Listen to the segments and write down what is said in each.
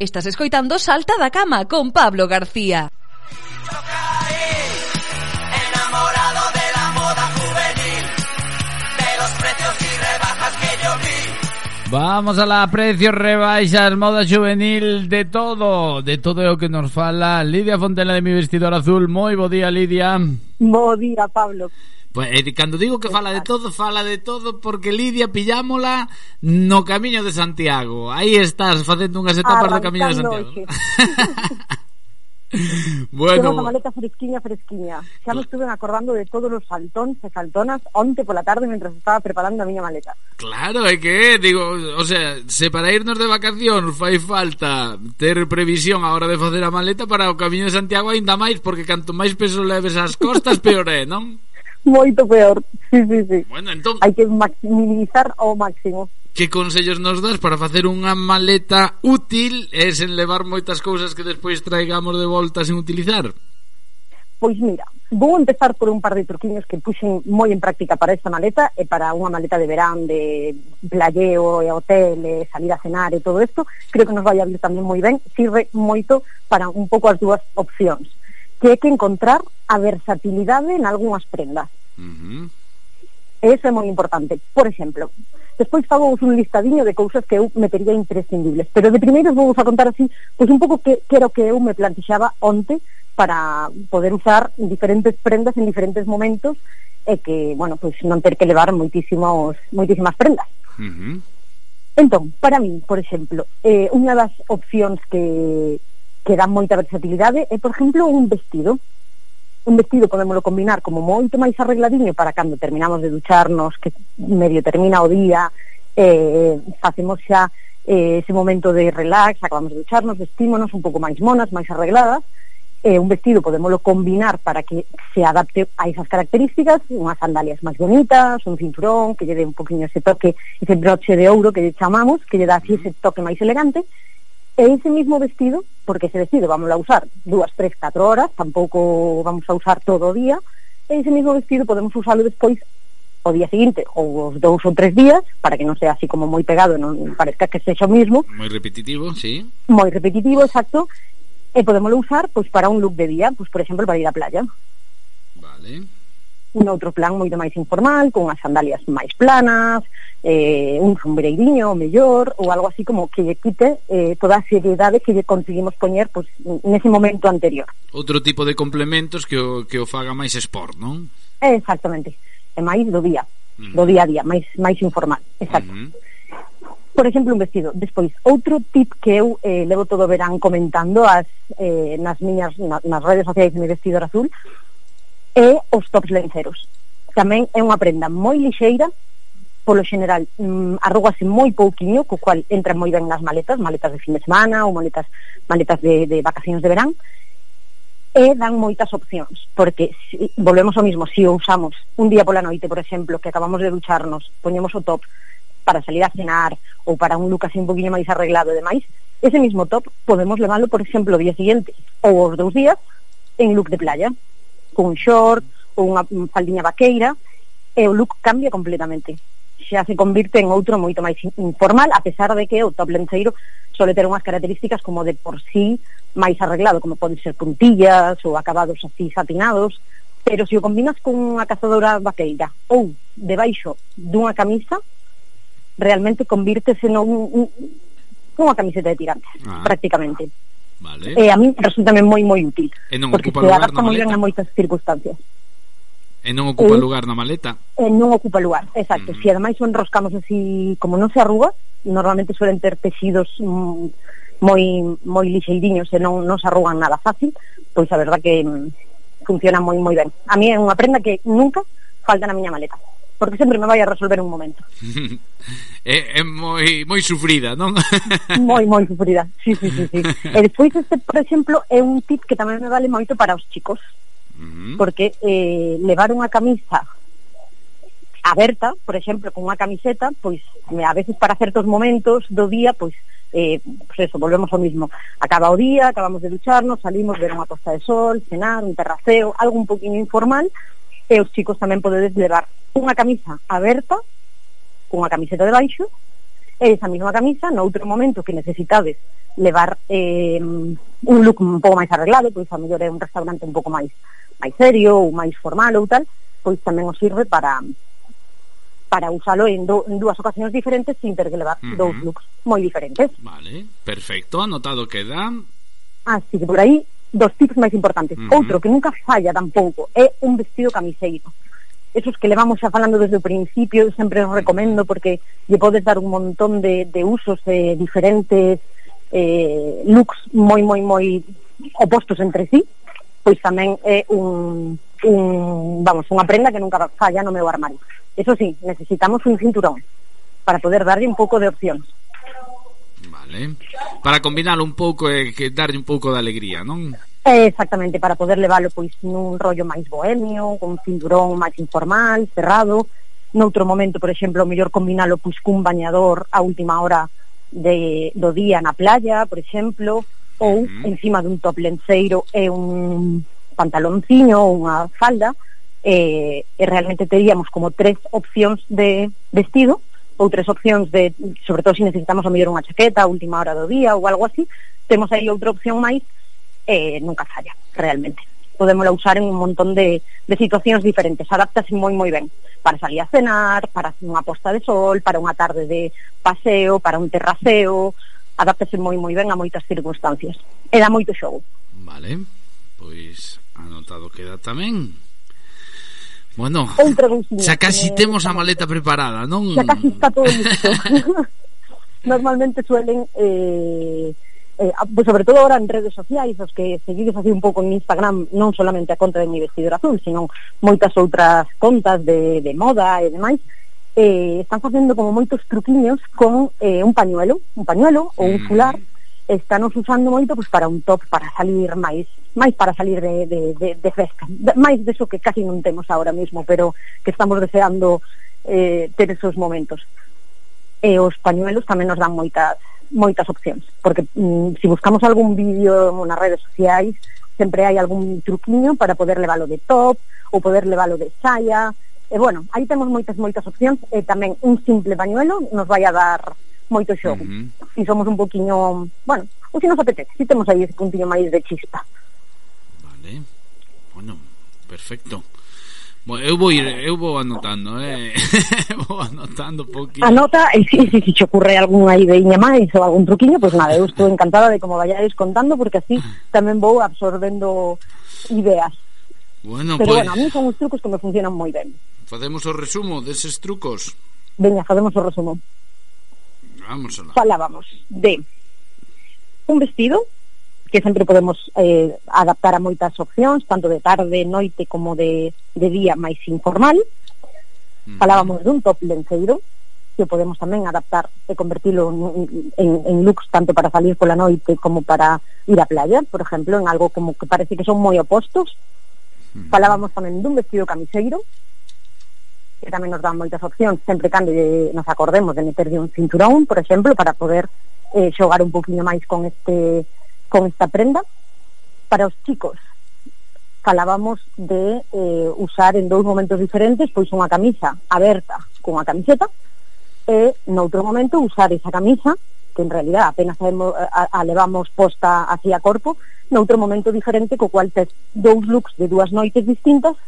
Estás escoitando Salta da Cama con Pablo García. Vamos a la precios rebaixas, moda juvenil, de todo, de todo o que nos fala Lidia Fontela de Mi Vestidor Azul. Moi bo día, Lidia. Bo día, Pablo. Pues eh, cando digo que fala de todo, fala de todo porque Lidia pillámola no Camiño de Santiago. Aí estás facendo unhas etapas do Camiño de Santiago. bueno. Tengo a maleta fresquiña, fresquiña. Xa me estuve acordando de todos os saltóns e saltonas onte pola tarde mentras estaba preparando a miña maleta. Claro, é que, digo, o sea, se para irnos de vacación fai falta ter previsión a hora de facer a maleta para o Camiño de Santiago aínda máis, porque canto máis peso leves ás costas, peor é, non? moito peor. Sí, sí, sí. Bueno, entón... Hai que maximizar ao máximo. Que consellos nos das para facer unha maleta útil e sen levar moitas cousas que despois traigamos de volta sen utilizar? Pois mira, vou empezar por un par de truquiños que puxen moi en práctica para esta maleta e para unha maleta de verán de playeo e hotel e salir a cenar e todo isto, creo que nos vai a vir tamén moi ben, sirve moito para un pouco as dúas opcións que é que encontrar a versatilidade en algunhas prendas. Uh -huh. Eso é moi importante. Por exemplo, despois fago un listadiño de cousas que eu metería imprescindibles, pero de primeiros vou a contar así, pois un pouco que, que era o que eu me plantexaba onte para poder usar diferentes prendas en diferentes momentos e que, bueno, pois non ter que levar moitísimos, moitísimas prendas. Uh -huh. Entón, para min, por exemplo, eh, unha das opcións que, que dá moita versatilidade é, por exemplo, un vestido. Un vestido podémoslo combinar como moito máis arregladiño para cando terminamos de ducharnos, que medio termina o día, eh, facemos xa eh, ese momento de relax, acabamos de ducharnos, vestímonos un pouco máis monas, máis arregladas, eh, un vestido podémoslo combinar para que se adapte a esas características, unhas sandalias máis bonitas, un cinturón que lle dé un poquinho ese toque, ese broche de ouro que lle chamamos, que lle dá así ese toque máis elegante, E ese mismo vestido, porque ese vestido vamos a usar dúas, tres, catro horas, tampouco vamos a usar todo o día, e ese mismo vestido podemos usarlo despois o día seguinte ou os dous ou tres días para que non sea así como moi pegado non parezca que sexa o mismo. Moi repetitivo, sí. Moi repetitivo, exacto. E podemoslo usar pois para un look de día pois por exemplo para ir á playa. Vale un outro plan moito máis informal, con as sandalias máis planas, eh, un sombreiriño mellor, ou algo así como que lle quite eh, toda a seriedade que lle conseguimos poñer pues, nese momento anterior. Outro tipo de complementos que o, que o faga máis sport, non? Eh, exactamente, é máis do día, uh -huh. do día a día, máis, máis informal, exacto. Uh -huh por exemplo, un vestido. Despois, outro tip que eu eh, levo todo o verán comentando as, eh, nas miñas na, nas redes sociais de mi vestido azul e os tops lenceros. Tamén é unha prenda moi lixeira, polo general mm, arrugase moi pouquiño, co cual entra moi ben nas maletas, maletas de fin de semana ou maletas maletas de, de vacacións de verán, e dan moitas opcións, porque si, volvemos ao mismo, se si o usamos un día pola noite, por exemplo, que acabamos de ducharnos, poñemos o top para salir a cenar ou para un look así un poquinho máis arreglado e demais, ese mismo top podemos leválo, por exemplo, o día siguiente ou os dous días en look de playa cun short ou unha faldiña vaqueira e o look cambia completamente xa se convirte en outro moito máis informal a pesar de que o top lenceiro sole ter unhas características como de por sí máis arreglado, como poden ser puntillas ou acabados así satinados pero se o combinas con unha cazadora vaqueira ou debaixo dunha camisa realmente convírtese nun, un, unha camiseta de tirantes, ah. prácticamente. Vale. E a mí resultame moi moi útil. Eh, e non porque ocupa lugar na maleta. en moitas circunstancias. Eh, e non ocupa e, lugar na maleta. E non ocupa lugar, exacto. Mm. Si ademais o enroscamos así, como non se arruga, normalmente suelen ter tecidos mm, moi moi lixeiriños e non, non se arrugan nada fácil, pois a verdad que mm, funciona moi moi ben. A mí é unha prenda que nunca falta na miña maleta porque sempre me vai a resolver un momento. é, é moi moi sufrida, non? moi moi sufrida. Sí, sí, sí, sí. E despois este, por exemplo, é un tip que tamén me vale moito para os chicos. Uh -huh. Porque eh, levar unha camisa aberta, por exemplo, con unha camiseta, pois a veces para certos momentos do día, pois eh, pues eso, volvemos ao mismo. Acaba o día, acabamos de ducharnos, salimos, ver unha posta de sol, cenar, un terraceo, algo un poquinho informal, e os chicos tamén podedes levar unha camisa aberta cunha camiseta de baixo e esa mesma camisa noutro momento que necesitades levar eh, un look un pouco máis arreglado pois a mellor é un restaurante un pouco máis máis serio ou máis formal ou tal pois tamén os sirve para para usalo en, do, en dúas ocasións diferentes sin ter que levar uh -huh. dous looks moi diferentes. Vale, perfecto, anotado queda. Así que por aí dos tips máis importantes. Uh -huh. Outro que nunca falla tampouco é un vestido camiseiro. Esos que levamos xa falando desde o principio, sempre os recomendo porque lle podes dar un montón de, de usos de diferentes, eh, looks moi, moi, moi opostos entre sí, pois tamén é un, un vamos, unha prenda que nunca falla no meu armario. Eso sí, necesitamos un cinturón para poder darlle un pouco de opcións eh? Para combinalo un pouco e eh, que darlle un pouco de alegría, non? Exactamente, para poder leválo pois nun rollo máis bohemio, con un cinturón máis informal, cerrado, noutro momento, por exemplo, o mellor combinalo pois cun bañador a última hora de, do día na playa, por exemplo, ou uh -huh. encima dun top lenceiro e un pantalonciño ou unha falda, eh, e realmente teríamos como tres opcións de vestido outras opcións de, sobre todo se si necesitamos a mellor unha chaqueta a última hora do día ou algo así, temos aí outra opción máis eh, nunca falla, realmente. Podemos usar en un montón de, de situacións diferentes, adaptase moi moi ben para salir a cenar, para unha posta de sol, para unha tarde de paseo, para un terraceo, adaptase moi moi ben a moitas circunstancias. E dá moito xogo. Vale, pois anotado queda tamén. Bueno, outra cousinha. Xa casi que, temos a maleta preparada, non? Xa casi está todo listo. Normalmente suelen eh, eh, pues sobre todo ahora en redes sociais, os que seguides así un pouco en Instagram, non solamente a conta de Mi Vestidor Azul, sino moitas outras contas de, de moda e demais, eh, están facendo como moitos truquiños con eh, un pañuelo, un pañuelo mm. ou un mm. fular, mm están usando moito pois, para un top para salir máis máis para salir de, de, de, de festa. De, máis deso que casi non temos ahora mismo pero que estamos deseando eh, ter esos momentos. E os pañuelos tamén nos dan moitas moitas opcións porque mm, se si buscamos algún vídeo nas redes sociais sempre hai algún truquiño para poder levalo de top ou poder levalo de saia. E bueno, aí temos moitas moitas opcións e tamén un simple pañuelo nos vai a dar moito xogo. Uh -huh. Si somos un poquinho, bueno, ou se nos apetece, si temos aí ese puntiño máis de chispa. Vale. Bueno, perfecto. Bueno, eu vou ir, eu vou anotando, eh. vou anotando poquinho. Anota, e si, si, si che ocurre algunha ideiña máis ou algún truquiño, pois pues nada, eu estou encantada de como vayáis contando porque así tamén vou absorbendo ideas. Bueno, Pero pues... bueno, a mí son uns trucos que me funcionan moi ben. Facemos o resumo deses trucos. Veña, facemos o resumo. Vamos falábamos de un vestido que sempre podemos eh, adaptar a moitas opcións, tanto de tarde, noite como de, de día máis informal. Mm. Falábamos dun top lenceiro, que podemos tamén adaptar e convertilo en, en, en looks tanto para salir pola noite como para ir á playa, por exemplo, en algo como que parece que son moi opostos. Mm. Falábamos tamén dun vestido camiseiro, que tamén nos dan moitas opcións, sempre cando nos acordemos de meterlle un cinturón, por exemplo, para poder eh, xogar un poquinho máis con este con esta prenda. Para os chicos, falábamos de eh, usar en dous momentos diferentes pois unha camisa aberta cunha camiseta e noutro momento usar esa camisa que en realidad apenas a, a, a levamos posta hacia corpo noutro momento diferente co cual tes dous looks de dúas noites distintas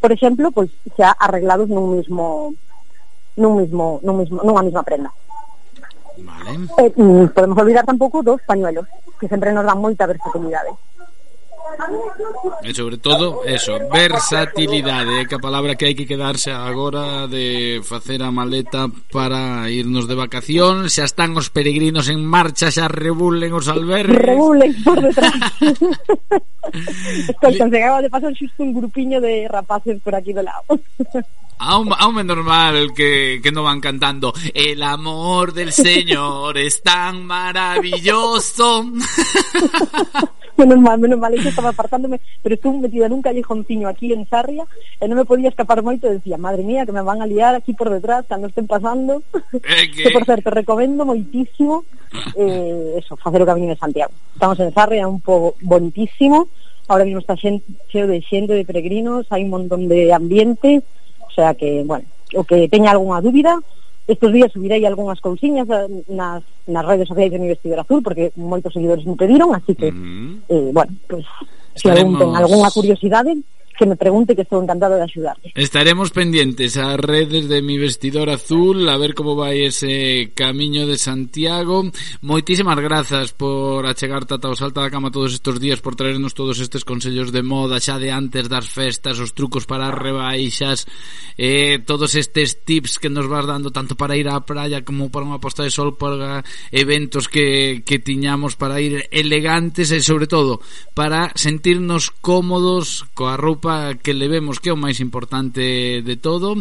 por exemplo, pois xa arreglados nun mismo nun mismo, nun mismo nunha mesma prenda. Vale. Eh, mm, podemos olvidar tampouco dos pañuelos, que sempre nos dan moita versatilidade. ¿eh? E sobre todo, eso, versatilidade, é que a palabra que hai que quedarse agora de facer a maleta para irnos de vacación, xa están os peregrinos en marcha, xa rebulen os albergues. Rebulen por detrás. Escolta, se acaba de pasar xusto un grupiño de rapaces por aquí do lado. Aún, aún un normal que, que no van cantando El amor del Señor es tan maravilloso menos mal, menos mal, eu estaba apartándome, pero estuve metida nun callejonciño aquí en Sarria, eh, e non me podía escapar moito, e decía, madre mía, que me van a liar aquí por detrás, cando estén pasando, eh, que... que por certo, recomendo moitísimo, eh, eso, facer o Camiño de Santiago. Estamos en Sarria, un pobo bonitísimo, ahora mismo está xen, cheo de xente de peregrinos, hai un montón de ambiente, o sea que, bueno, o que teña algunha dúbida, Estos días subirei algunhas cousiñas eh, nas, nas redes sociais de mi vestidor azul porque moitos seguidores me pediron, así que, mm. eh, bueno, pues, Estaremos... se algún ten algunha curiosidade, que me pregunte que estou encantado de axudarle. Estaremos pendientes ás redes de Mi Vestidor Azul a ver como vai ese camiño de Santiago. Moitísimas grazas por achegar tata o salta da cama todos estes días por traernos todos estes consellos de moda xa de antes das festas, os trucos para rebaixas, eh, todos estes tips que nos vas dando tanto para ir á praia como para unha posta de sol para eventos que, que tiñamos para ir elegantes e sobre todo para sentirnos cómodos coa roupa Europa que levemos que é o máis importante de todo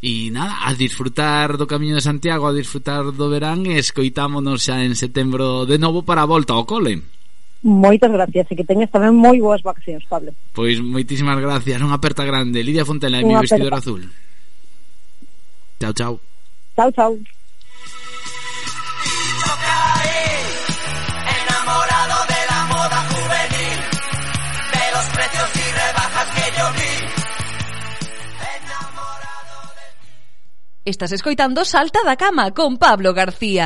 e nada, a disfrutar do Camiño de Santiago, a disfrutar do verán e escoitámonos xa en setembro de novo para a volta ao cole. Moitas gracias e que teñas tamén moi boas vacacións, Pablo. Pois moitísimas gracias, unha aperta grande. Lidia Fontela e mi vestidor azul. Chao, chao. Chao, chao. Estás escoitando Salta da Cama con Pablo García.